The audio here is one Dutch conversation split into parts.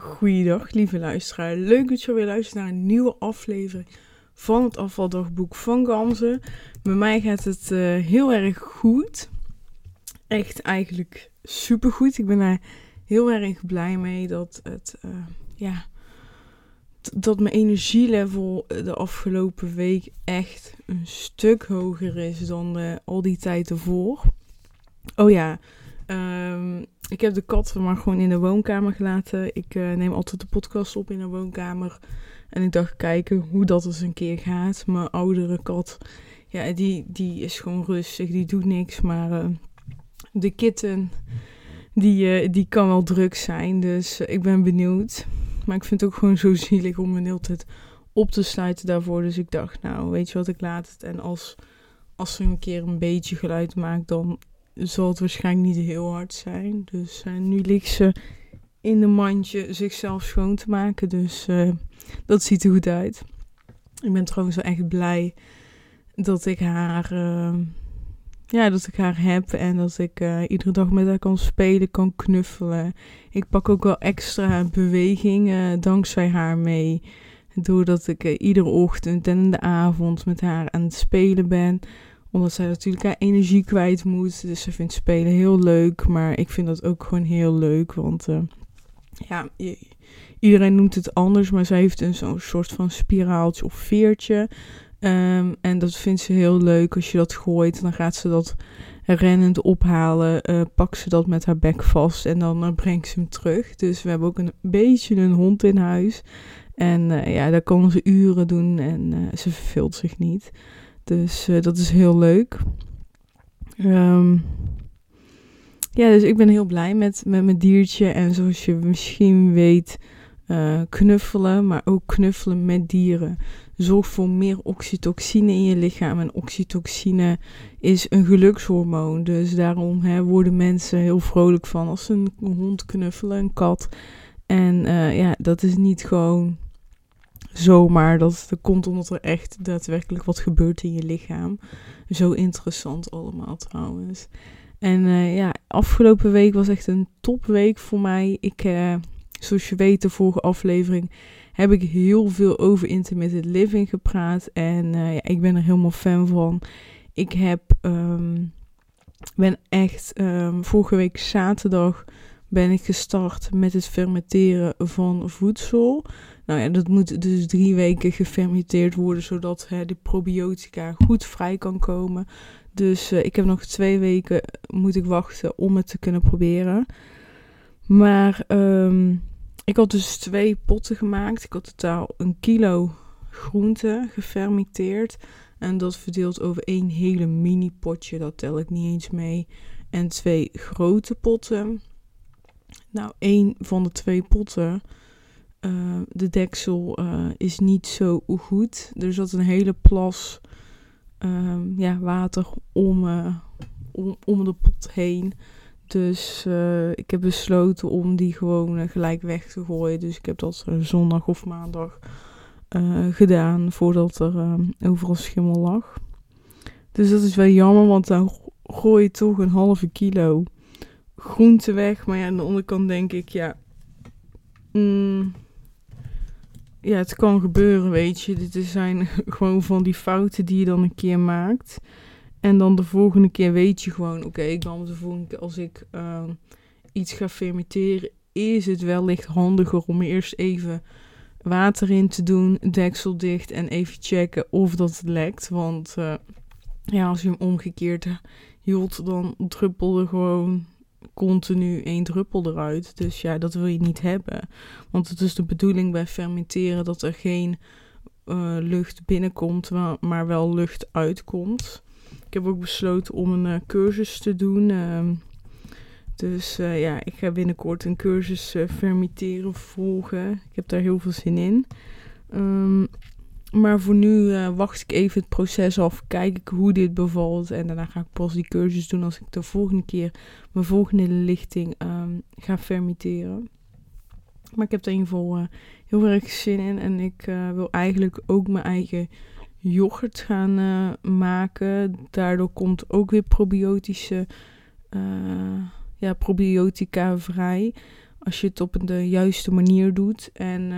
Goeiedag, lieve luisteraar. Leuk dat je weer luistert naar een nieuwe aflevering van het afvaldagboek van Gamze. Bij mij gaat het uh, heel erg goed. Echt eigenlijk supergoed. Ik ben daar heel erg blij mee dat het, uh, ja, dat mijn energielevel de afgelopen week echt een stuk hoger is dan al die tijd ervoor. Oh ja, um, ik heb de kat maar gewoon in de woonkamer gelaten. Ik uh, neem altijd de podcast op in de woonkamer. En ik dacht kijken hoe dat eens een keer gaat. Mijn oudere kat, ja, die, die is gewoon rustig. Die doet niks. Maar uh, de kitten, die, uh, die kan wel druk zijn. Dus ik ben benieuwd. Maar ik vind het ook gewoon zo zielig om een hele tijd op te sluiten daarvoor. Dus ik dacht, nou, weet je wat, ik laat het. En als, als ze een keer een beetje geluid maakt, dan zal het waarschijnlijk niet heel hard zijn. Dus uh, nu ligt ze in de mandje zichzelf schoon te maken. Dus uh, dat ziet er goed uit. Ik ben trouwens wel echt blij dat ik haar, uh, ja, dat ik haar heb en dat ik iedere dag met haar kan spelen, kan knuffelen. Ik pak ook wel extra beweging dankzij haar mee. Doordat ik iedere ochtend en in de avond met haar aan het spelen ben omdat zij natuurlijk haar energie kwijt moet. Dus ze vindt spelen heel leuk. Maar ik vind dat ook gewoon heel leuk. Want uh, ja, iedereen noemt het anders. Maar zij heeft een zo'n soort van spiraaltje of veertje. Um, en dat vindt ze heel leuk. Als je dat gooit, dan gaat ze dat rennend ophalen. Uh, pakt ze dat met haar bek vast. En dan uh, brengt ze hem terug. Dus we hebben ook een beetje een hond in huis. En ja, daar kan ze uren doen. En ze verveelt zich niet. Dus uh, dat is heel leuk. Um, ja, dus ik ben heel blij met, met mijn diertje. En zoals je misschien weet, uh, knuffelen, maar ook knuffelen met dieren. Zorgt voor meer oxytocine in je lichaam. En oxytocine is een gelukshormoon. Dus daarom hè, worden mensen heel vrolijk van als ze een hond knuffelen, een kat. En uh, ja, dat is niet gewoon zomaar. Dat, dat komt omdat er echt daadwerkelijk wat gebeurt in je lichaam. Zo interessant allemaal trouwens. En uh, ja, afgelopen week was echt een topweek voor mij. Ik, uh, zoals je weet, de vorige aflevering heb ik heel veel over intermittent living gepraat. En uh, ja, ik ben er helemaal fan van. Ik heb, um, ben echt, um, vorige week zaterdag ben ik gestart met het fermenteren van voedsel. Nou ja, dat moet dus drie weken gefermenteerd worden, zodat hè, de probiotica goed vrij kan komen. Dus uh, ik heb nog twee weken moet ik wachten om het te kunnen proberen. Maar um, ik had dus twee potten gemaakt. Ik had totaal een kilo groente gefermenteerd. En dat verdeeld over één hele mini potje. Dat tel ik niet eens mee. En twee grote potten. Nou, één van de twee potten uh, de deksel uh, is niet zo goed. Er zat een hele plas uh, ja, water om, uh, om, om de pot heen. Dus ik heb besloten om die gewoon gelijk weg te gooien. Dus ik heb dat zondag of maandag gedaan voordat er overal schimmel lag. Dus dat is wel jammer, want dan gooi je toch een halve kilo groente weg. Maar ja, aan de onderkant denk ik, ja... Mm, ja, het kan gebeuren, weet je. Dit zijn gewoon van die fouten die je dan een keer maakt. En dan de volgende keer weet je gewoon, oké, dan de volgende keer als ik uh, iets ga fermenteren, is het wellicht handiger om eerst even water in te doen, deksel dicht en even checken of dat het lekt. Want uh, ja, als je hem omgekeerd hield, dan druppelde gewoon continu één druppel eruit. Dus ja, dat wil je niet hebben. Want het is de bedoeling bij fermenteren dat er geen uh, lucht binnenkomt, maar wel lucht uitkomt. Ik heb ook besloten om een uh, cursus te doen. Uh, dus uh, ja, ik ga binnenkort een cursus fermenteren volgen. Ik heb daar heel veel zin in. Um, maar voor nu uh, wacht ik even het proces af, kijk ik hoe dit bevalt. En daarna ga ik pas die cursus doen als ik de volgende keer mijn volgende lichting um, ga fermenteren. Maar ik heb er in ieder geval uh, heel erg zin in. En ik uh, wil eigenlijk ook mijn eigen yoghurt gaan maken. Daardoor komt ook weer probiotische ja, probiotica vrij. Als je het op de juiste manier doet. En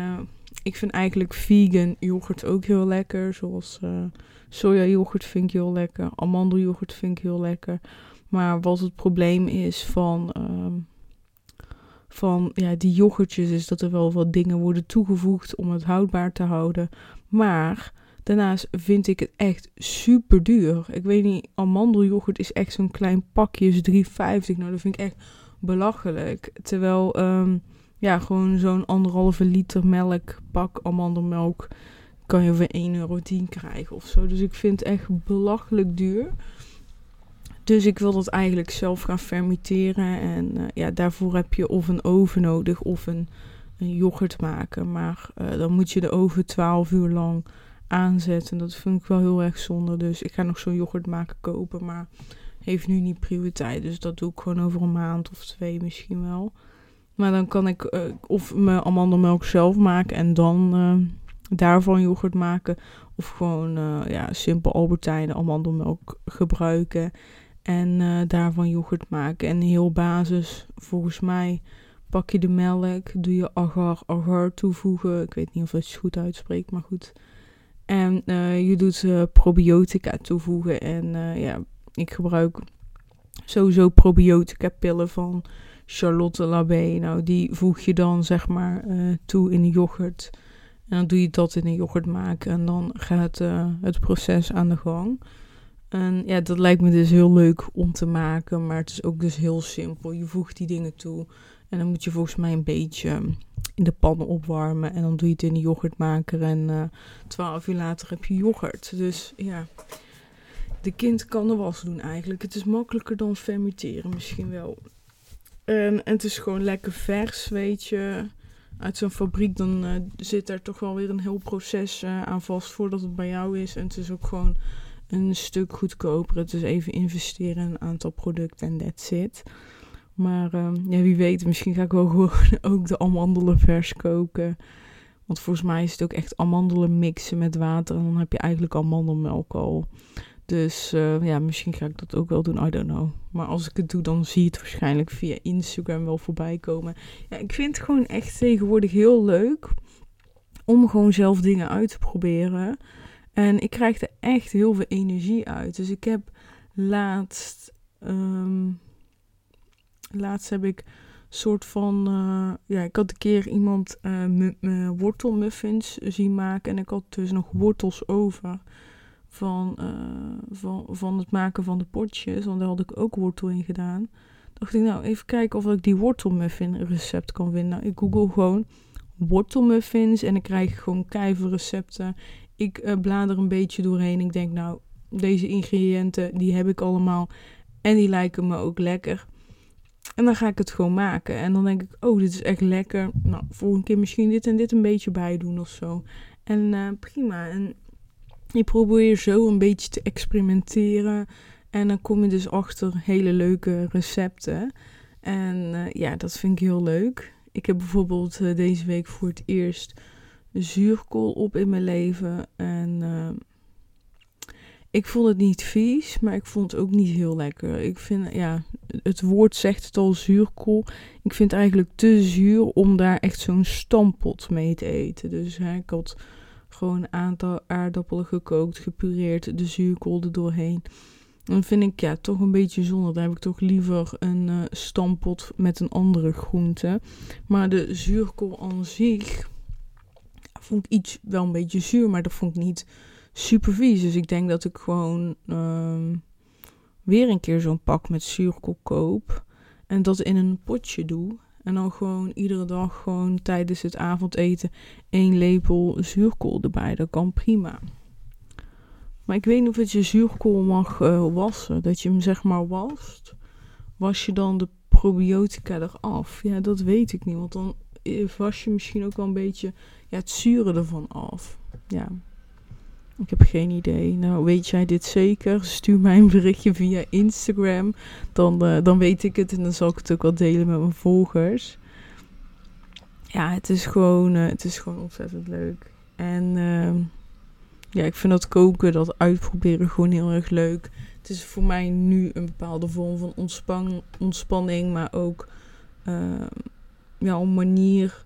ik vind eigenlijk vegan yoghurt ook heel lekker. Zoals uh, soja yoghurt vind ik heel lekker. Amandelyoghurt vind ik heel lekker. Maar wat het probleem is van, uh, van ja, die yoghurtjes is dat er wel wat dingen worden toegevoegd om het houdbaar te houden. Maar daarnaast vind ik het echt super duur. Ik weet niet, amandelyoghurt is echt zo'n klein pakje, is 3,50. Nou, dat vind ik echt belachelijk. Terwijl, um, ja, gewoon zo'n anderhalve liter melk, pak amandelmelk, kan je voor 1,10 euro krijgen of zo. Dus ik vind het echt belachelijk duur. Dus ik wil dat eigenlijk zelf gaan fermenteren. En uh, ja, daarvoor heb je of een oven nodig of een, een yoghurt maken. Maar uh, dan moet je de oven 12 uur lang aanzetten. Dat vind ik wel heel erg zonde. Dus ik ga nog zo'n yoghurt maken kopen. Maar heeft nu niet prioriteit. Dus dat doe ik gewoon over een maand of twee misschien wel. Maar dan kan ik uh, of mijn amandelmelk zelf maken en dan uh, daarvan yoghurt maken. Of gewoon uh, ja, simpel Albertijn amandelmelk gebruiken. En daarvan yoghurt maken. En heel basis, volgens mij, pak je de melk, doe je agar, agar toevoegen. Ik weet niet of het goed uitspreekt, maar goed. En je doet probiotica toevoegen. En ja, ik gebruik sowieso probiotica pillen van Charlotte Labé. Nou, die voeg je dan zeg maar uh, toe in de yoghurt. En dan doe je dat in de yoghurt maken. En dan gaat uh, het proces aan de gang. En ja, dat lijkt me dus heel leuk om te maken. Maar het is ook dus heel simpel. Je voegt die dingen toe. En dan moet je volgens mij een beetje in de pan opwarmen. En dan doe je het in de yoghurtmaker. En uh, twaalf uur later heb je yoghurt. Dus ja, de kind kan de was doen eigenlijk. Het is makkelijker dan fermenteren misschien wel. En, en het is gewoon lekker vers, weet je. Uit zo'n fabriek dan uh, zit er toch wel weer een heel proces uh, aan vast voordat het bij jou is. En het is ook gewoon een stuk goedkoper. Het is even investeren in een aantal producten en that's it. Maar uh, ja, wie weet, misschien ga ik wel gewoon ook de amandelen vers koken. Want volgens mij is het ook echt amandelen mixen met water. En dan heb je eigenlijk amandelmelk al. Dus uh, ja, misschien ga ik dat ook wel doen. I don't know. Maar als ik het doe, dan zie je het waarschijnlijk via Instagram wel voorbij komen. Ja, ik vind het gewoon echt tegenwoordig heel leuk om gewoon zelf dingen uit te proberen. En ik krijg er echt heel veel energie uit. Dus ik heb laatst. Um, laatst heb ik soort van. Uh, ja, ik had een keer iemand uh, wortelmuffins zien maken. En ik had dus nog wortels over van, uh, van, van het maken van de potjes. Want daar had ik ook wortel in gedaan. Dacht ik, nou, even kijken of ik die wortelmuffin recept kan vinden. Nou, ik google gewoon wortelmuffins en ik krijg gewoon kijver recepten. Ik uh, blader een beetje doorheen. Ik denk, nou, deze ingrediënten, die heb ik allemaal. En die lijken me ook lekker. En dan ga ik het gewoon maken. En dan denk ik, oh, dit is echt lekker. Nou, volgende keer misschien dit en dit een beetje bij doen of zo. En uh, prima. En je probeert zo een beetje te experimenteren. En dan kom je dus achter hele leuke recepten. En uh, ja, dat vind ik heel leuk. Ik heb bijvoorbeeld uh, deze week voor het eerst zuurkool op in mijn leven. En uh, ik vond het niet vies, maar ik vond het ook niet heel lekker. Ik vind, ja, het woord zegt het al, zuurkool. Ik vind het eigenlijk te zuur om daar echt zo'n stampot mee te eten. Dus hè, ik had gewoon een aantal aardappelen gekookt, gepureerd, de zuurkool er doorheen. Dan vind ik ja, toch een beetje zonde. Dan heb ik toch liever een uh, stampot met een andere groente. Maar de zuurkool aan zich vond ik iets wel een beetje zuur, maar dat vond ik niet super vies. Dus ik denk dat ik gewoon uh, weer een keer zo'n pak met zuurkool koop. En dat in een potje doe. En dan gewoon iedere dag gewoon tijdens het avondeten één lepel zuurkool erbij. Dat kan prima. Maar ik weet niet of het je zuurkool mag uh, wassen. Dat je hem zeg maar wast. Was je dan de probiotica eraf? Ja, dat weet ik niet. Want dan was je misschien ook wel een beetje ja, het zure ervan af. Ja. Ik heb geen idee. Nou, weet jij dit zeker? Stuur mij een berichtje via Instagram. Dan, uh, dan weet ik het en dan zal ik het ook wel delen met mijn volgers. Ja, het is gewoon, uh, het is gewoon ontzettend leuk. En uh, ja, ik vind dat koken, dat uitproberen gewoon heel erg leuk. Het is voor mij nu een bepaalde vorm van ontspan ontspanning, maar ook ehm, ja, een manier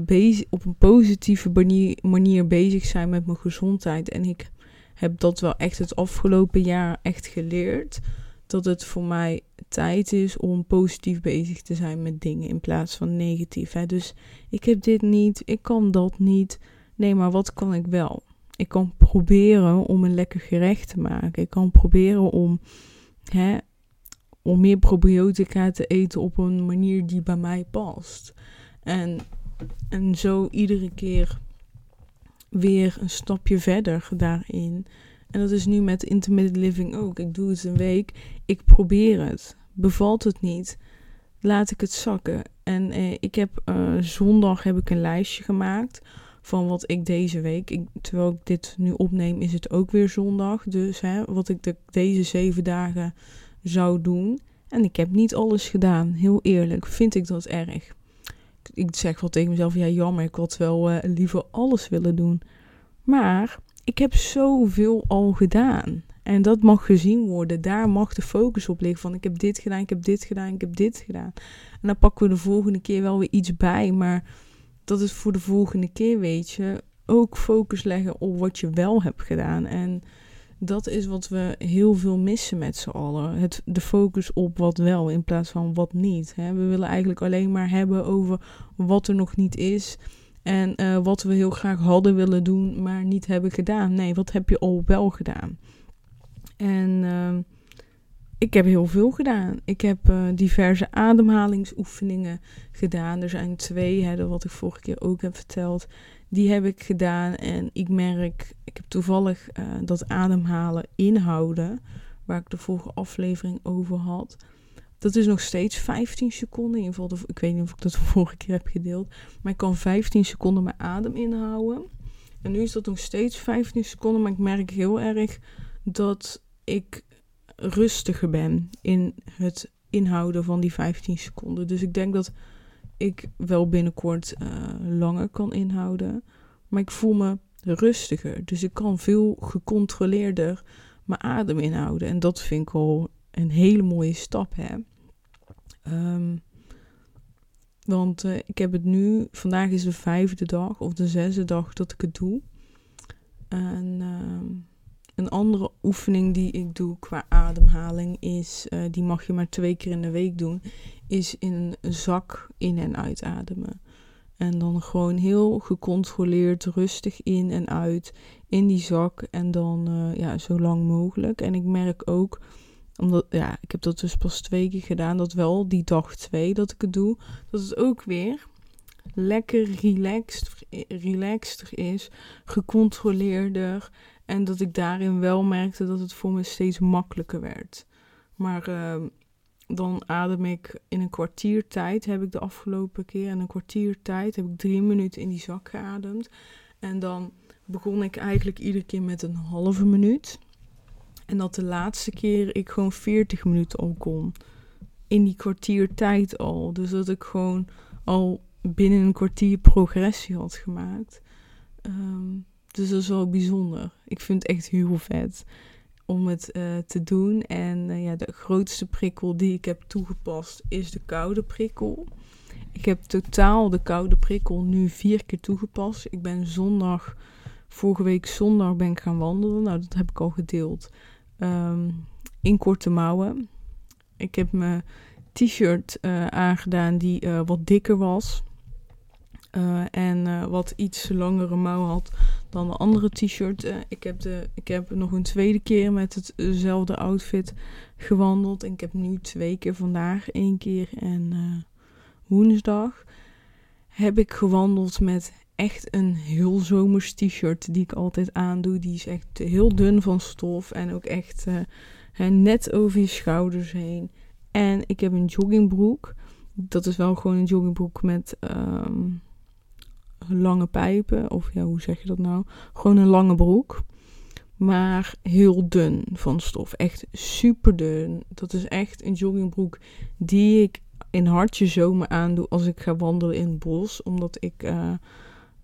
bezig, op een positieve manier, manier bezig zijn met mijn gezondheid. En ik heb dat wel echt het afgelopen jaar echt geleerd. Dat het voor mij tijd is om positief bezig te zijn met dingen in plaats van negatief. Hè. Dus ik heb dit niet, ik kan dat niet. Nee, maar wat kan ik wel? Ik kan proberen om een lekker gerecht te maken. Ik kan proberen om, hè, om meer probiotica te eten op een manier die bij mij past. En, en zo iedere keer weer een stapje verder daarin. En dat is nu met intermittent living ook. Ik doe het een week, ik probeer het. Bevalt het niet, laat ik het zakken. En eh, ik heb uh, zondag heb ik een lijstje gemaakt van wat ik deze week, terwijl ik dit nu opneem, is het ook weer zondag. Dus hè, wat ik de, deze zeven dagen zou doen. En ik heb niet alles gedaan, heel eerlijk. Vind ik dat erg? Ik zeg wel tegen mezelf, ja jammer, ik had wel uh, liever alles willen doen. Maar ik heb zoveel al gedaan. En dat mag gezien worden. Daar mag de focus op liggen. Van ik heb dit gedaan, ik heb dit gedaan, ik heb dit gedaan. En dan pakken we de volgende keer wel weer iets bij. Maar dat is voor de volgende keer, weet je. Ook focus leggen op wat je wel hebt gedaan. En dat is wat we heel veel missen met z'n allen. Het, de focus op wat wel in plaats van wat niet. Hè. We willen eigenlijk alleen maar hebben over wat er nog niet is. En uh, wat we heel graag hadden willen doen, maar niet hebben gedaan. Nee, wat heb je al wel gedaan? En uh, ik heb heel veel gedaan. Ik heb uh, diverse ademhalingsoefeningen gedaan. Er zijn twee, hè, wat ik vorige keer ook heb verteld. Die heb ik gedaan. En ik merk, ik heb toevallig uh, dat ademhalen inhouden, waar ik de vorige aflevering over had. Dat is nog steeds 15 seconden. In geval, ik weet niet of ik dat de vorige keer heb gedeeld. Maar ik kan 15 seconden mijn adem inhouden. En nu is dat nog steeds 15 seconden. Maar ik merk heel erg dat ik rustiger ben in het inhouden van die 15 seconden. Dus ik denk dat ik wel binnenkort uh, langer kan inhouden. Maar ik voel me rustiger. Dus ik kan veel gecontroleerder mijn adem inhouden. En dat vind ik al een hele mooie stap. Hè? Um, want uh, ik heb het nu, vandaag is de vijfde dag of de zesde dag dat ik het doe. En uh, een andere oefening die ik doe qua ademhaling is, uh, die mag je maar twee keer in de week doen, is in een zak in- en uitademen. En dan gewoon heel gecontroleerd, rustig in en uit in die zak. En dan uh, ja, zo lang mogelijk. En ik merk ook omdat, ja, ik heb dat dus pas twee keer gedaan. Dat wel die dag twee dat ik het doe. Dat het ook weer lekker relaxed, relaxter is. Gecontroleerder. En dat ik daarin wel merkte dat het voor me steeds makkelijker werd. Maar uh, dan adem ik in een kwartier tijd, heb ik de afgelopen keer. In een kwartier tijd heb ik drie minuten in die zak geademd. En dan begon ik eigenlijk iedere keer met een halve minuut. En dat de laatste keer ik gewoon 40 minuten al kon. In die kwartier tijd al. Dus dat ik gewoon al binnen een kwartier progressie had gemaakt. Um, dus dat is wel bijzonder. Ik vind het echt heel vet om het uh, te doen. En uh, ja, de grootste prikkel die ik heb toegepast is de koude prikkel. Ik heb totaal de koude prikkel nu vier keer toegepast. Ik ben zondag, vorige week zondag ben ik gaan wandelen. Nou, dat heb ik al gedeeld. Um, in korte mouwen. Ik heb mijn t-shirt uh, aangedaan die wat dikker was. Uh, en wat iets langere mouw had dan de andere t-shirt. ik, heb de, ik heb nog een tweede keer met hetzelfde outfit gewandeld. En ik heb nu twee keer vandaag, één keer en woensdag. Heb ik gewandeld met echt een heel zomers t-shirt die ik altijd aandoe. Die is echt heel dun van stof en ook echt net over je schouders heen. En ik heb een joggingbroek. Dat is wel gewoon een joggingbroek met um, lange pijpen. Of ja, hoe zeg je dat nou? Gewoon een lange broek. Maar heel dun van stof. Echt super dun. Dat is echt een joggingbroek die ik in hartje zomer aandoe als ik ga wandelen in het bos. Omdat ik... Uh,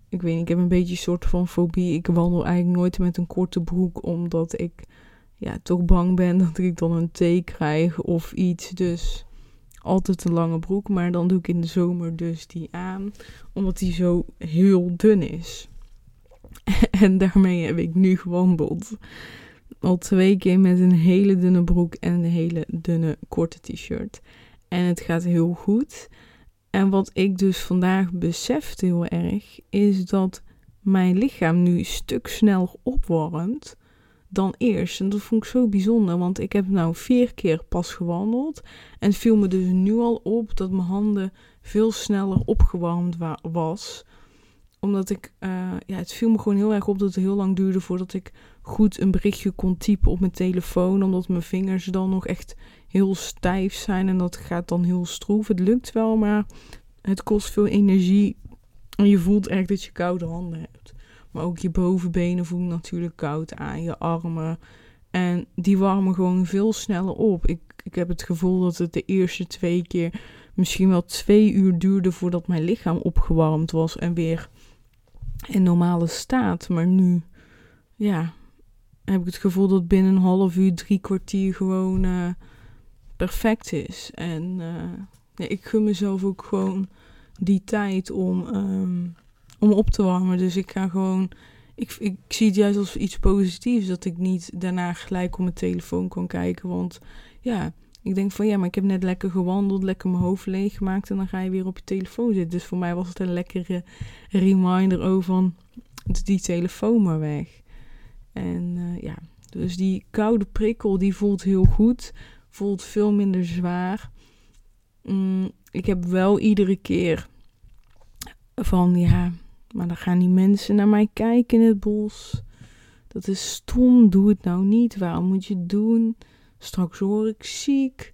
ik weet niet, ik heb een beetje een soort van fobie. Ik wandel eigenlijk nooit met een korte broek, omdat ik ja, toch bang ben dat ik dan een thee krijg of iets. Dus altijd een lange broek, maar dan doe ik in de zomer dus die aan, omdat die zo heel dun is. en daarmee heb ik nu gewandeld. Al twee keer met een hele dunne broek en een hele dunne korte t-shirt. En het gaat heel goed. En wat ik dus vandaag besefte heel erg, is dat mijn lichaam nu een stuk sneller opwarmt dan eerst. En dat vond ik zo bijzonder, want ik heb nou vier keer pas gewandeld. En het viel me dus nu al op dat mijn handen veel sneller opgewarmd was. Omdat ik, uh, ja, het viel me gewoon heel erg op dat het heel lang duurde voordat ik goed een berichtje kon typen op mijn telefoon. Omdat mijn vingers dan nog echt heel stijf zijn en dat gaat dan heel stroef. Het lukt wel, maar het kost veel energie. En je voelt echt dat je koude handen hebt. Maar ook je bovenbenen voelen natuurlijk koud aan, je armen. En die warmen gewoon veel sneller op. Ik, ik heb het gevoel dat het de eerste twee keer misschien wel twee uur duurde voordat mijn lichaam opgewarmd was en weer in normale staat. Maar nu, ja, heb ik het gevoel dat binnen een half uur, drie kwartier gewoon uh, perfect is. En ja, ik gun mezelf ook gewoon die tijd om, um, om op te warmen. Dus ik ga gewoon. Ik, ik zie het juist als iets positiefs dat ik niet daarna gelijk op mijn telefoon kan kijken. Want ja, ik denk van ja, maar ik heb net lekker gewandeld, lekker mijn hoofd leeg gemaakt en dan ga je weer op je telefoon zitten. Dus voor mij was het een lekkere reminder over van die telefoon maar weg. En uh, ja, dus die koude prikkel die voelt heel goed, voelt veel minder zwaar. Mm, ik heb wel iedere keer van ja, maar dan gaan die mensen naar mij kijken in het bos. Dat is stom, doe het nou niet. Waarom moet je het doen? Straks hoor ik ziek.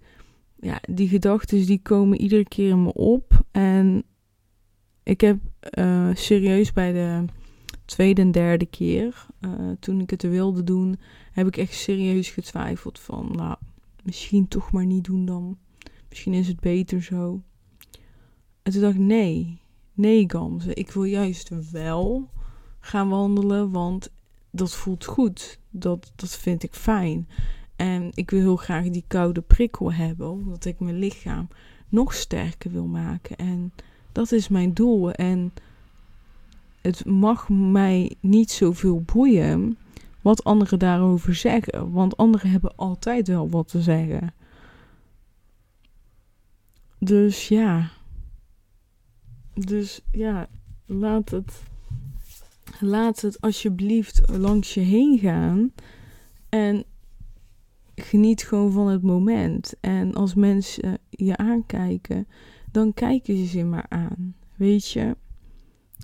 Ja, die gedachten die komen iedere keer in me op. En ik heb uh, serieus bij de tweede en derde keer, uh, toen ik het wilde doen, heb ik echt serieus getwijfeld van, nou, misschien toch maar niet doen dan. Misschien is het beter zo. En toen dacht ik, nee, nee Gamze, ik wil juist wel gaan wandelen, want dat voelt goed. Dat, dat vind ik fijn. En ik wil heel graag die koude prikkel hebben, omdat ik mijn lichaam nog sterker wil maken. En dat is mijn doel. En het mag mij niet zoveel boeien wat anderen daarover zeggen. Want anderen hebben altijd wel wat te zeggen. Dus ja. Dus ja, laat het. Laat het alsjeblieft langs je heen gaan. En geniet gewoon van het moment. En als mensen je aankijken, dan kijken ze ze maar aan. Weet je,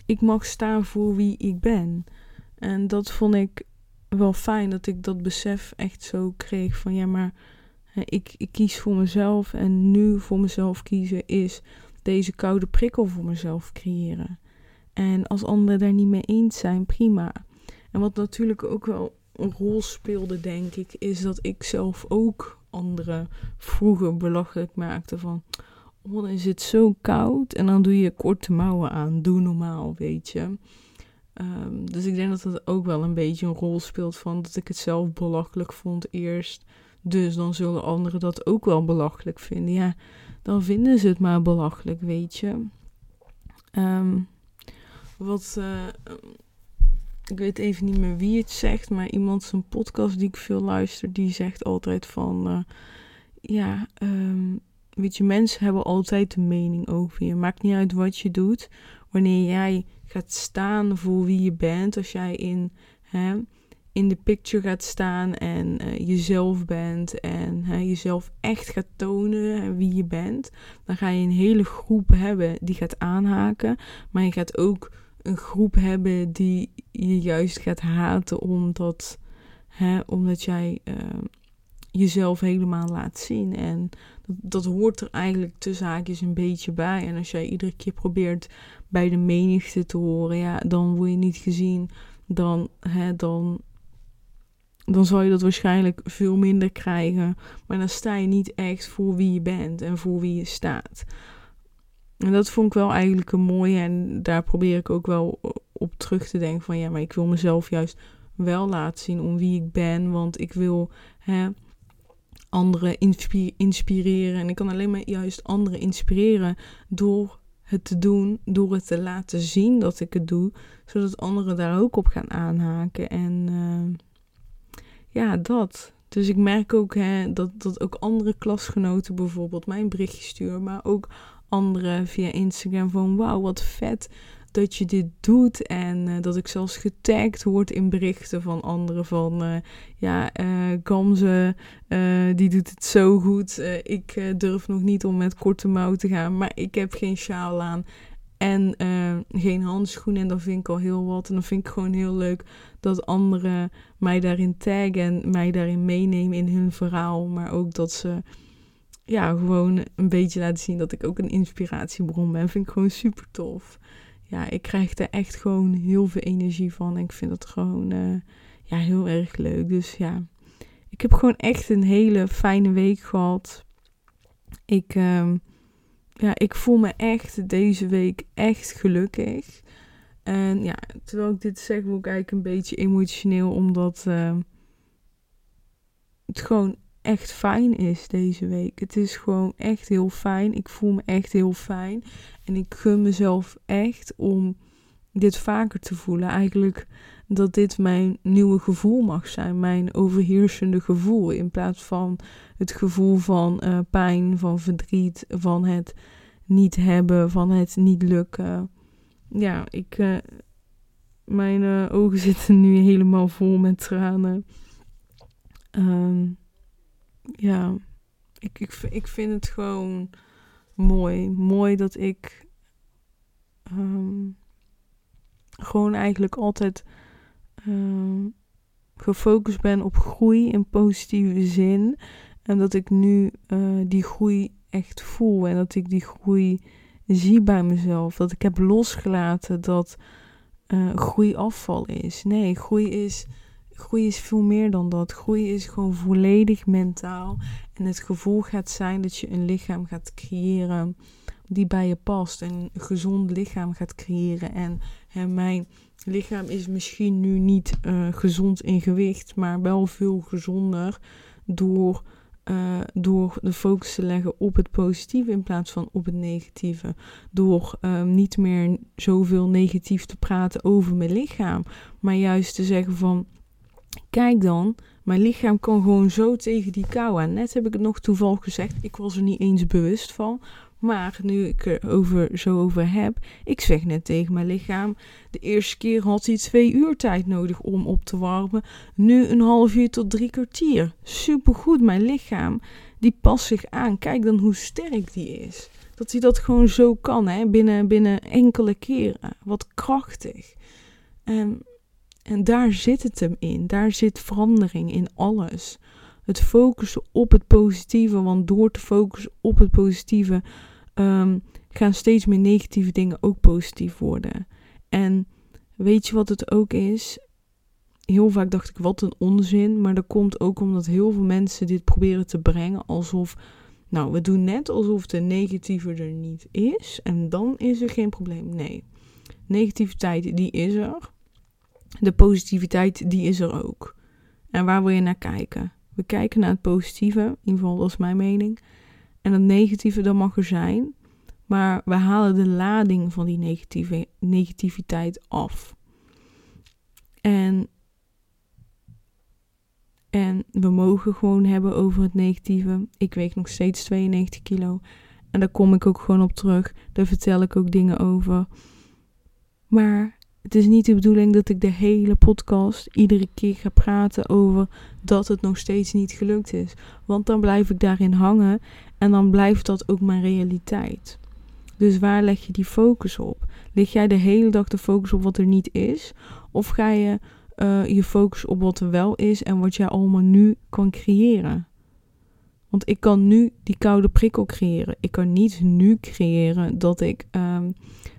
ik mag staan voor wie ik ben. En dat vond ik wel fijn dat ik dat besef echt zo kreeg van ja, maar ik, ik kies voor mezelf en nu voor mezelf kiezen is deze koude prikkel voor mezelf creëren. En als anderen daar niet mee eens zijn, prima. En wat natuurlijk ook wel een rol speelde, denk ik, is dat ik zelf ook anderen vroeger belachelijk maakte van. Oh, dan is het zo koud en dan doe je korte mouwen aan. Doe normaal, weet je. Um, dus ik denk dat dat ook wel een beetje een rol speelt van dat ik het zelf belachelijk vond eerst. Dus dan zullen anderen dat ook wel belachelijk vinden. Ja, dan vinden ze het maar belachelijk, weet je. Um, wat, uh, ik weet even niet meer wie het zegt, maar iemand zijn podcast die ik veel luister, die zegt altijd van, uh, ja, um, weet je, mensen hebben altijd een mening over je. Maakt niet uit wat je doet. Wanneer jij gaat staan voor wie je bent, als jij in, hè, in de picture gaat staan en uh, jezelf bent en jezelf echt gaat tonen wie je bent, dan ga je een hele groep hebben die gaat aanhaken. Maar je gaat ook een groep hebben die je juist gaat haten omdat, hè, omdat jij uh, jezelf helemaal laat zien. En dat, dat hoort er eigenlijk tussen haakjes een beetje bij. En als jij iedere keer probeert bij de menigte te horen, ja, dan word je niet gezien. Dan, hè, dan, dan zal je dat waarschijnlijk veel minder krijgen. Maar dan sta je niet echt voor wie je bent en voor wie je staat. En dat vond ik wel eigenlijk een mooie. En daar probeer ik ook wel op terug te denken van ja, maar ik wil mezelf juist wel laten zien om wie ik ben. Want ik wil hè, anderen inspireren. En ik kan alleen maar juist anderen inspireren door het te doen, door het te laten zien dat ik het doe, zodat anderen daar ook op gaan aanhaken. En uh, ja, dat. Dus ik merk ook hè, dat, dat ook andere klasgenoten bijvoorbeeld mijn berichtje sturen, maar ook anderen via Instagram van wauw, wat vet dat je dit doet. En uh, dat ik zelfs getagd word in berichten van anderen van uh, ja, uh, Gamze, die doet het zo goed. ik durf nog niet om met korte mouw te gaan, maar ik heb geen sjaal aan. En geen handschoenen. En dat vind ik al heel wat. En dan vind ik gewoon heel leuk dat anderen mij daarin taggen en mij daarin meenemen in hun verhaal. Maar ook dat ze ja, gewoon een beetje laten zien dat ik ook een inspiratiebron ben. Vind ik gewoon super tof ja, ik krijg er echt gewoon heel veel energie van. En ik vind het gewoon uh, ja, heel erg leuk. Dus ja, ik heb gewoon echt een hele fijne week gehad. Ik, uh, ja, ik voel me echt deze week echt gelukkig. En ja, terwijl ik dit zeg, word ik eigenlijk een beetje emotioneel, omdat uh, het gewoon echt fijn is deze week. Het is gewoon echt heel fijn. Ik voel me echt heel fijn. En ik gun mezelf echt om dit vaker te voelen. Eigenlijk dat dit mijn nieuwe gevoel mag zijn. Mijn overheersende gevoel. In plaats van het gevoel van uh, pijn, van verdriet, van het niet hebben, van het niet lukken. Ja, ik. Uh, mijn uh, ogen zitten nu helemaal vol met tranen. Um, ja, ik, ik, ik vind het gewoon mooi. Mooi dat ik um, gewoon eigenlijk altijd um, gefocust ben op groei in positieve zin. En dat ik nu uh, die groei echt voel en dat ik die groei zie bij mezelf. Dat ik heb losgelaten dat uh, groei afval is. Nee, groei is groei is veel meer dan dat. Groei is gewoon volledig mentaal. En het gevoel gaat zijn dat je een lichaam gaat creëren die bij je past. En een gezond lichaam gaat creëren. En hè, mijn lichaam is misschien nu niet uh, gezond in gewicht, maar wel veel gezonder door. Uh, door de focus te leggen op het positieve in plaats van op het negatieve. Door uh, niet meer zoveel negatief te praten over mijn lichaam, maar juist te zeggen van Kijk dan, mijn lichaam kan gewoon zo tegen die kou aan. Net heb ik het nog toevallig gezegd, ik was er niet eens bewust van. Maar nu ik er over, zo over heb, ik zeg net tegen mijn lichaam: de eerste keer had hij twee uur tijd nodig om op te warmen. Nu een half uur tot drie kwartier. Supergoed, mijn lichaam. Die past zich aan. Kijk dan hoe sterk die is. Dat hij dat gewoon zo kan, hè? Binnen, binnen enkele keren. Wat krachtig. En en daar zit het hem in. Daar zit verandering in alles. Het focussen op het positieve. Want door te focussen op het positieve um, gaan steeds meer negatieve dingen ook positief worden. En weet je wat het ook is? Heel vaak dacht ik, wat een onzin. Maar dat komt ook omdat heel veel mensen dit proberen te brengen alsof. Nou, we doen net alsof de negatieve er niet is. En dan is er geen probleem. Nee. Negativiteit, die is er de positiviteit, die is er ook. En waar wil je naar kijken? We kijken naar het positieve, in ieder geval dat is mijn mening. En het negatieve, dat mag er zijn. Maar we halen de lading van die negatieve, negativiteit af. En, en we mogen gewoon hebben over het negatieve. Ik weeg nog steeds 92 kilo. En daar kom ik ook gewoon op terug. Daar vertel ik ook dingen over. Maar het is niet de bedoeling dat ik de hele podcast iedere keer ga praten over dat het nog steeds niet gelukt is. Want dan blijf ik daarin hangen en dan blijft dat ook mijn realiteit. Dus waar leg je die focus op? Leg jij de hele dag de focus op wat er niet is? Of ga je uh, je focus op wat er wel is en wat jij allemaal nu kan creëren? Want ik kan nu die koude prikkel creëren. Ik kan niet nu creëren dat ik um, ehm,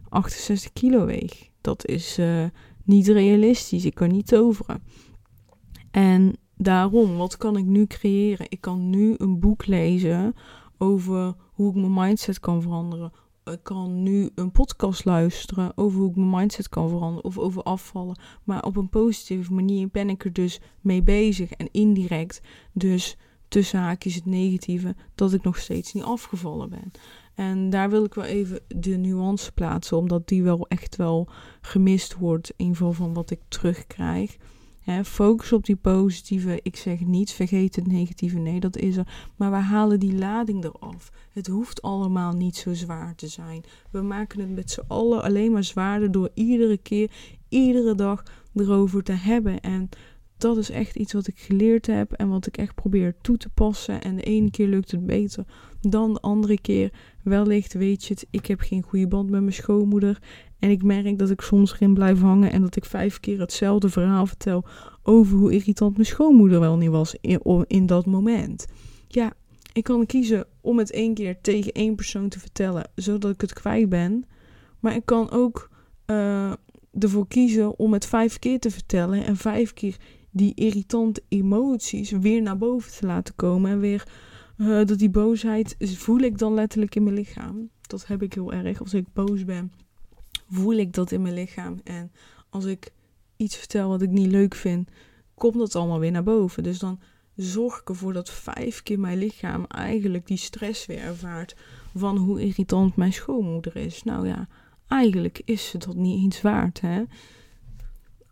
68 kilo weeg. Dat is uh, niet realistisch. Ik kan niet toveren. En daarom, wat kan ik nu creëren? Ik kan nu een boek lezen over hoe ik mijn mindset kan veranderen. Ik kan nu een podcast luisteren over hoe ik mijn mindset kan veranderen of over afvallen. Maar op een positieve manier ben ik er dus mee bezig en indirect dus tussen haakjes het negatieve, dat ik nog steeds niet afgevallen ben. En daar wil ik wel even de nuance plaatsen, omdat die wel echt wel gemist wordt in geval van wat ik terugkrijg. Focus op die positieve. Ik zeg niet, vergeet het negatieve. Nee, dat is er. Maar we halen die lading eraf. Het hoeft allemaal niet zo zwaar te zijn. We maken het met z'n allen alleen maar zwaarder door iedere keer, iedere dag erover te hebben. En dat is echt iets wat ik geleerd heb en wat ik echt probeer toe te passen. En de ene keer lukt het beter dan de andere keer. Wellicht weet je het, ik heb geen goede band met mijn schoonmoeder. En ik merk dat ik soms erin blijf hangen en dat ik vijf keer hetzelfde verhaal vertel over hoe irritant mijn schoonmoeder wel niet was in, in dat moment. Ja, ik kan kiezen om het één keer tegen één persoon te vertellen, zodat ik het kwijt ben. Maar ik kan ook uh, ervoor kiezen om het vijf keer te vertellen en vijf keer die irritante emoties weer naar boven te laten komen. En weer uh, dat die boosheid voel ik dan letterlijk in mijn lichaam. Dat heb ik heel erg. Als ik boos ben, voel ik dat in mijn lichaam. En als ik iets vertel wat ik niet leuk vind, komt dat allemaal weer naar boven. Dus dan zorg ik ervoor dat vijf keer mijn lichaam eigenlijk die stress weer ervaart van hoe irritant mijn schoonmoeder is. Nou ja, eigenlijk is ze dat niet eens waard, hè.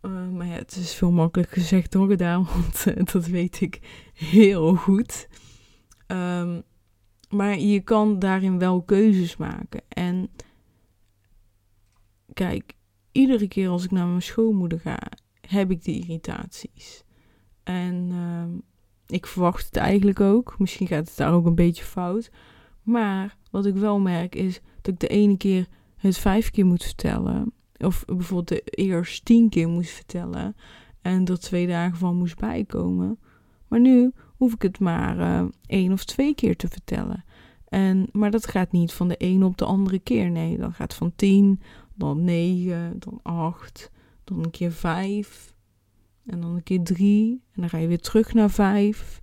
Uh, maar ja, het is veel makkelijker gezegd dan gedaan, want uh, dat weet ik heel goed. Um, maar je kan daarin wel keuzes maken. En kijk, iedere keer als ik naar mijn schoonmoeder ga, heb ik die irritaties. En uh, ik verwacht het eigenlijk ook. Misschien gaat het daar ook een beetje fout. Maar wat ik wel merk is dat ik de ene keer het vijf keer moet vertellen. Of bijvoorbeeld de eerst tien keer moest vertellen. En er twee dagen van moest bijkomen. Maar nu hoef ik het maar uh, één of twee keer te vertellen. En, maar dat gaat niet van de ene op de andere keer. Nee, dat gaat van tien, dan negen, dan acht, dan een keer vijf. En dan een keer drie. En dan ga je weer terug naar vijf.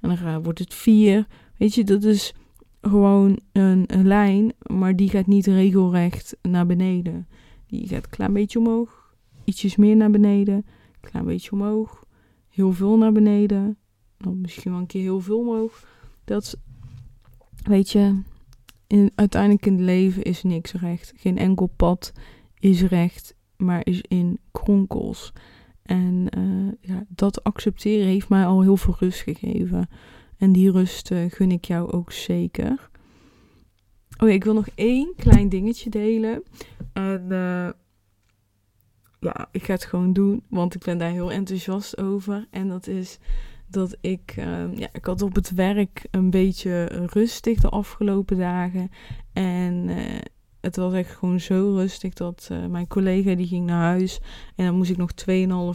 En dan wordt het vier. Weet je, dat is gewoon een, een lijn, maar die gaat niet regelrecht naar beneden. Die gaat een klein beetje omhoog, ietsjes meer naar beneden, een klein beetje omhoog, heel veel naar beneden, dan misschien wel een keer heel veel omhoog. Dat, weet je, in, uiteindelijk in het leven is niks recht. Geen enkel pad is recht, maar is in kronkels. En uh, ja, dat accepteren heeft mij al heel veel rust gegeven. En die rust uh, gun ik jou ook zeker. Oh ik wil nog één klein dingetje delen. En uh, ja, ik ga het gewoon doen, want ik ben daar heel enthousiast over. En dat is dat ik, uh, ja, ik had op het werk een beetje rustig de afgelopen dagen. En uh, het was echt gewoon zo rustig dat mijn collega die ging naar huis. En dan moest ik nog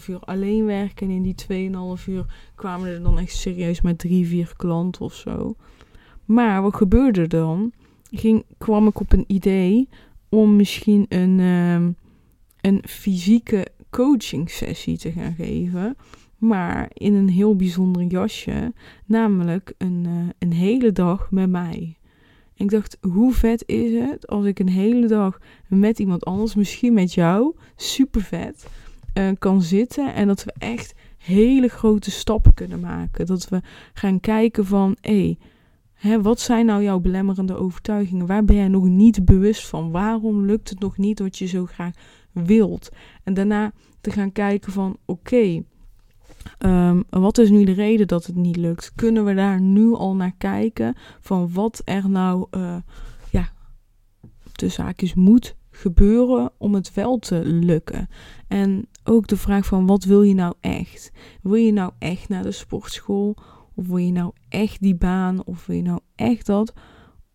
2,5 uur alleen werken. En in die 2,5 uur kwamen er dan echt serieus maar drie, vier klanten of zo. Maar wat gebeurde dan? Ging, kwam ik op een idee om misschien een, uh, een fysieke coaching sessie te gaan geven. Maar in een heel bijzonder jasje. Namelijk een, uh, een hele dag met mij. Ik dacht, hoe vet is het als ik een hele dag met iemand anders, misschien met jou, super vet, uh, kan zitten. En dat we echt hele grote stappen kunnen maken. Dat we gaan kijken van, hé, hey, wat zijn nou jouw belemmerende overtuigingen? Waar ben jij nog niet bewust van? Waarom lukt het nog niet wat je zo graag wilt? En daarna te gaan kijken van, oké, Um, wat is nu de reden dat het niet lukt? Kunnen we daar nu al naar kijken van wat er nou, uh, ja, de zaakjes moet gebeuren om het wel te lukken? En ook de vraag van wat wil je nou echt? Wil je nou echt naar de sportschool? Of wil je nou echt die baan? Of wil je nou echt dat?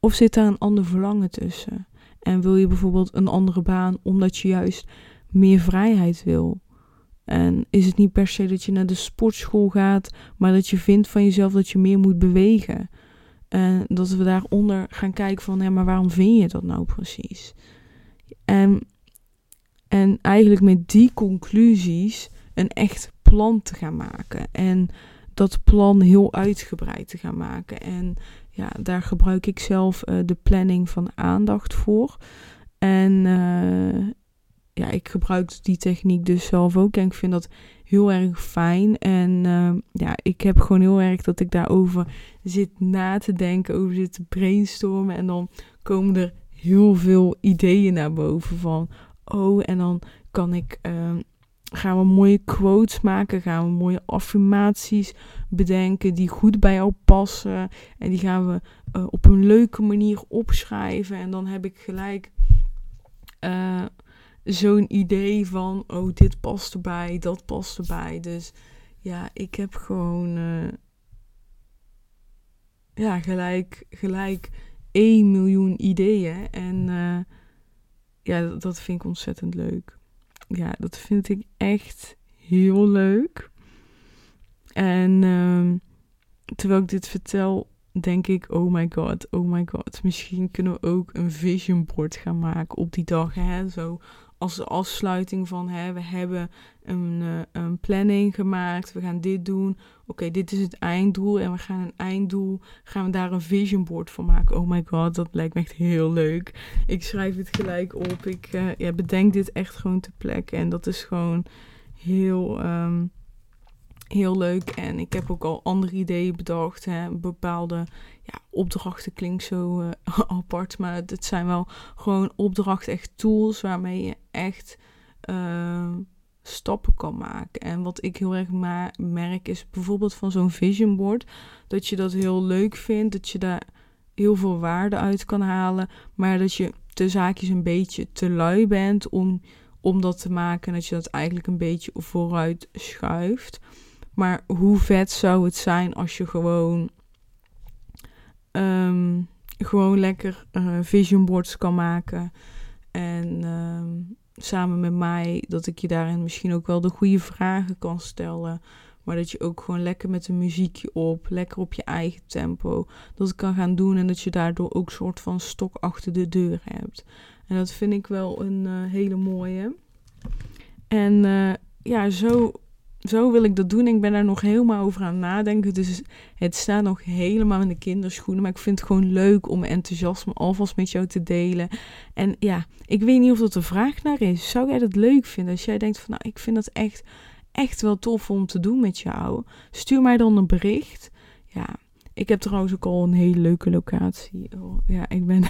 Of zit daar een ander verlangen tussen? En wil je bijvoorbeeld een andere baan omdat je juist meer vrijheid wil? En is het niet per se dat je naar de sportschool gaat, maar dat je vindt van jezelf dat je meer moet bewegen. En dat we daaronder gaan kijken van, ja, maar waarom vind je dat nou precies? En, en eigenlijk met die conclusies een echt plan te gaan maken. En dat plan heel uitgebreid te gaan maken. En ja, daar gebruik ik zelf uh, de planning van aandacht voor. En uh, ja, ik gebruik die techniek dus zelf ook. En ik vind dat heel erg fijn. En ehm, ja, ik heb gewoon heel erg dat ik daarover zit na te denken, over zit te brainstormen. En dan komen er heel veel ideeën naar boven van, oh, en dan kan ik, uh, gaan we mooie quotes maken, gaan we mooie affirmaties bedenken die goed bij jou passen. En die gaan we uh, op een leuke manier opschrijven. En dan heb ik gelijk uh, zo'n idee van, oh, dit past erbij, dat past erbij. Dus ja, ik heb gewoon, uh, ja, gelijk, gelijk 1 miljoen ideeën. En ja, dat vind ik ontzettend leuk. Ja, dat vind ik echt heel leuk. En uh, terwijl ik dit vertel, denk ik, oh my god, oh my god. Misschien kunnen we ook een vision board gaan maken op die dag. Hè? Zo als afsluiting van hè, we hebben een, uh, een planning gemaakt, we gaan dit doen. Oké, dit is het einddoel en we gaan een einddoel, gaan we daar een vision board van maken. Oh my god, dat lijkt me echt heel leuk. Ik schrijf het gelijk op. Ik uh, ja, bedenk dit echt gewoon te plekken en dat is gewoon heel, um, heel leuk. En ik heb ook al andere ideeën bedacht. Hè. Bepaalde ja, opdrachten klinkt zo uh, apart, maar het zijn wel gewoon opdrachten, echt tools waarmee je echt uh, stappen kan maken. En wat ik heel erg merk is bijvoorbeeld van zo'n vision board, dat je dat heel leuk vindt, dat je daar heel veel waarde uit kan halen, maar dat je de zaakjes een beetje te lui bent om, om dat te maken en dat je dat eigenlijk een beetje vooruit schuift. Maar hoe vet zou het zijn als je gewoon, um, gewoon lekker uh, vision boards kan maken. En um, samen met mij, dat ik je daarin misschien ook wel de goede vragen kan stellen. Maar dat je ook gewoon lekker met een muziekje op, lekker op je eigen tempo, dat kan gaan doen. En dat je daardoor ook een soort van stok achter de deur hebt. En dat vind ik wel een uh, hele mooie. En uh, ja, zo zo wil ik dat doen. Ik ben daar nog helemaal over aan nadenken. Dus het staat nog helemaal in de kinderschoenen. Maar ik vind het gewoon leuk om mijn enthousiasme alvast met jou te delen. En ja, ik weet niet of dat een vraag naar is. Zou jij dat leuk vinden? Als jij denkt van nou, ik vind dat echt, echt wel tof om te doen met jou. Stuur mij dan een bericht. Ja, ik heb trouwens ook al een hele leuke locatie. Oh, ja, ik ben.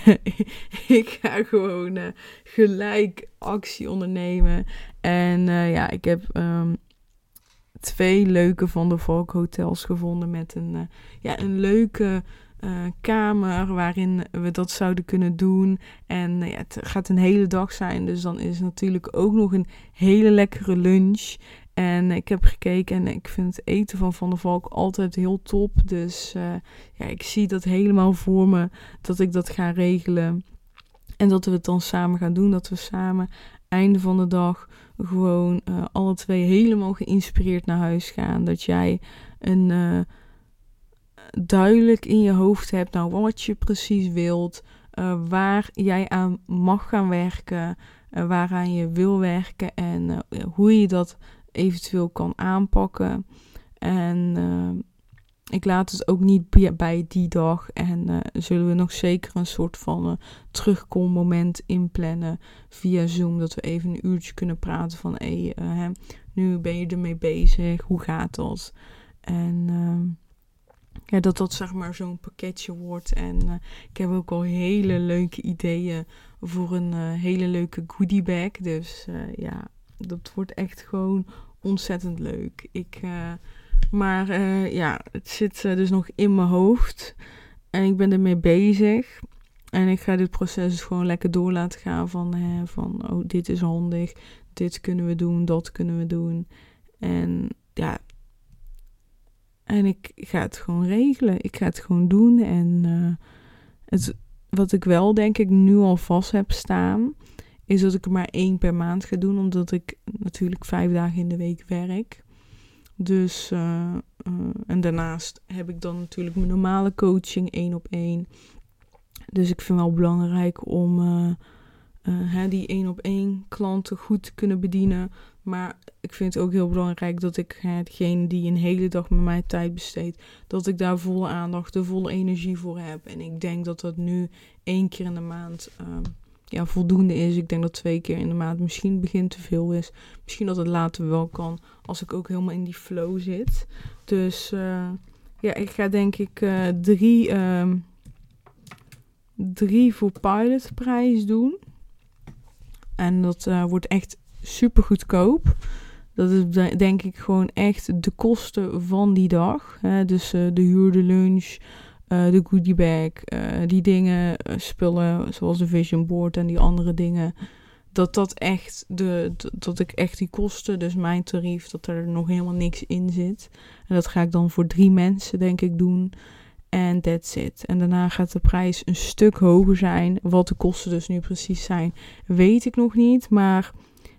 ik ga gewoon uh, gelijk actie ondernemen. En uh, ja, ik heb um, twee leuke Van de Volk hotels gevonden met een, uh, ja, een leuke uh, kamer waarin we dat zouden kunnen doen. En uh, ja, het gaat een hele dag zijn, dus dan is natuurlijk ook nog een hele lekkere lunch. En ik heb gekeken en ik vind het eten van Van der Valk altijd heel top. Dus ja, ik zie dat helemaal voor me dat ik dat ga regelen. En dat we het dan samen gaan doen. Dat we samen einde van de dag gewoon uh, alle twee helemaal geïnspireerd naar huis gaan. Dat jij een uh, duidelijk in je hoofd hebt, nou wat je precies wilt, uh, waar jij aan mag gaan werken, waaraan je wil werken en hoe je dat eventueel kan aanpakken. En ik laat het ook niet bij die dag. En uh, zullen we nog zeker een soort van uh, terugkommoment inplannen via Zoom. Dat we even een uurtje kunnen praten van hé, hey, uh, nu ben je ermee bezig. Hoe gaat dat? En ehm, ja, dat dat zeg maar zo'n pakketje wordt. En ik heb ook al hele leuke ideeën voor een hele leuke goodie bag. Dus ja, dat wordt echt gewoon ontzettend leuk. Ik maar uh, ja, het zit uh, dus nog in mijn hoofd. En ik ben ermee bezig. En ik ga dit proces dus gewoon lekker door laten gaan van, hè, van oh, dit is handig. Dit kunnen we doen, dat kunnen we doen. En ja, en ik ga het gewoon regelen. Ik ga het gewoon doen. En het, wat ik wel denk ik nu al vast heb staan, is dat ik er maar één per maand ga doen. Omdat ik natuurlijk vijf dagen in de week werk. Dus, uh, uh, en daarnaast heb ik dan natuurlijk mijn normale coaching één op één. Dus ik vind wel belangrijk om uh, hè, die één op één klanten goed te kunnen bedienen. Maar ik vind het ook heel belangrijk dat ik hè, degene die een hele dag met mij tijd besteedt, dat ik daar volle aandacht, de volle energie voor heb. En ik denk dat dat nu één keer in de maand ja, voldoende is. Ik denk dat twee keer in de maand misschien begin te veel is. Misschien dat het later wel kan als ik ook helemaal in die flow zit. Dus uh, ja, ik ga denk ik uh, drie, um, drie voor pilotprijs doen. En dat uh, wordt echt super goedkoop. Dat is denk ik gewoon echt de kosten van die dag. Hè? Dus de huur, de lunch, uh, de goodie bag, uh, die dingen, spullen zoals de vision board en die andere dingen. Dat dat echt de, dat ik echt die kosten, dus mijn tarief, dat er nog helemaal niks in zit. En dat ga ik dan voor drie mensen denk ik doen. En that's it. En daarna gaat de prijs een stuk hoger zijn. Wat de kosten dus nu precies zijn, weet ik nog niet. Maar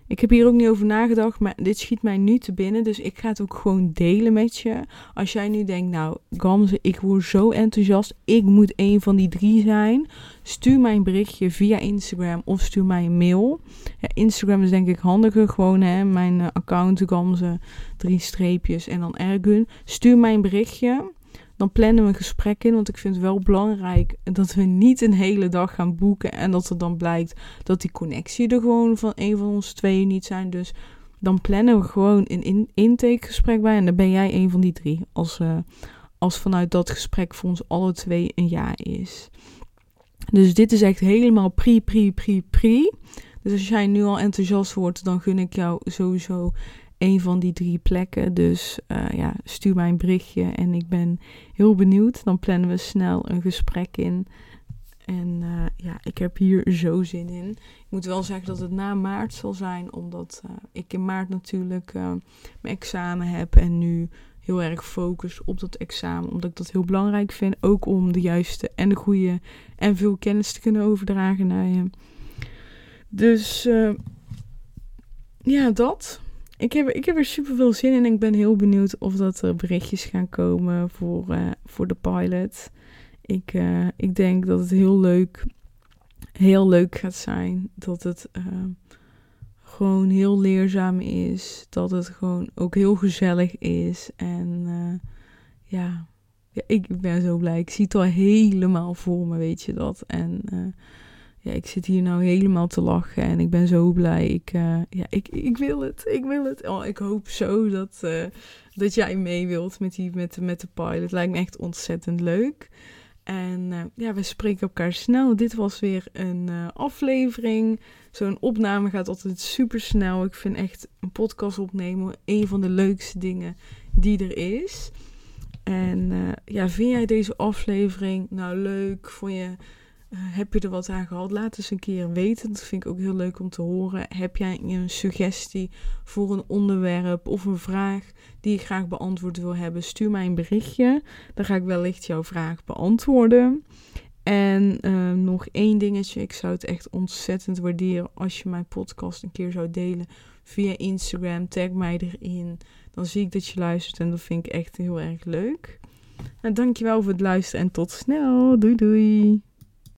ik heb hier ook niet over nagedacht, maar dit schiet mij nu te binnen. Dus ik ga het ook gewoon delen met je. Als jij nu denkt, nou, Gamze, ik word zo enthousiast. Ik moet een van die drie zijn. Stuur mij een berichtje via Instagram of stuur mij een mail. Instagram is denk ik handiger. Gewoon hè, mijn uh, account, Gamze, drie streepjes en dan Ergun. Stuur mij een berichtje dan plannen we een gesprek in. Want ik vind het wel belangrijk dat we niet een hele dag gaan boeken. En dat er dan blijkt dat die connectie er gewoon van een van ons tweeën niet zijn. Dus dan plannen we gewoon een in intakegesprek bij. En dan ben jij een van die drie. Als, uh, als vanuit dat gesprek voor ons alle twee een ja is. Dus dit is echt helemaal pre, pre, pre, pre. Dus als jij nu al enthousiast wordt, dan gun ik jou sowieso een van die drie plekken. Dus uh, ja, stuur mij een berichtje en ik ben heel benieuwd. Dan plannen we snel een gesprek in. En uh, ja, ik heb hier zo zin in. Ik moet wel zeggen dat het na maart zal zijn, omdat uh, ik in maart natuurlijk mijn examen heb en nu heel erg focus op dat examen, omdat ik dat heel belangrijk vind. Ook om de juiste en de goede en veel kennis te kunnen overdragen naar je. Dus ja, dat ik heb, ik heb er super veel zin in. En ik ben heel benieuwd of dat er berichtjes gaan komen voor, uh, voor de pilot. Ik, uh, ik denk dat het heel leuk, heel leuk gaat zijn. Dat het uh, gewoon heel leerzaam is. Dat het gewoon ook heel gezellig is. En ja, ja, ik ben zo blij. Ik zie het al helemaal voor me, weet je dat. En ik zit hier nou helemaal te lachen en ik ben zo blij. Ik, uh, ja, ik, ik wil het. Ik wil het. Oh, ik hoop zo dat, uh, dat jij mee wilt met, die, met, met de pilot. Lijkt me echt ontzettend leuk. En uh, ja, we spreken elkaar snel. Dit was weer een aflevering. Zo'n opname gaat altijd super snel. Ik vind echt een podcast opnemen een van de leukste dingen die er is. En ja, vind jij deze aflevering nou leuk? Vond je heb je er wat aan gehad? Laat eens een keer weten. Dat vind ik ook heel leuk om te horen. Heb jij een suggestie voor een onderwerp of een vraag die ik graag beantwoord wil hebben? Stuur mij een berichtje. Dan ga ik wellicht jouw vraag beantwoorden. En uh, nog één dingetje. Ik zou het echt ontzettend waarderen als je mijn podcast een keer zou delen via Instagram. Tag mij erin. Dan zie ik dat je luistert en dat vind ik echt heel erg leuk. Nou, dankjewel voor het luisteren en tot snel. Doei doei.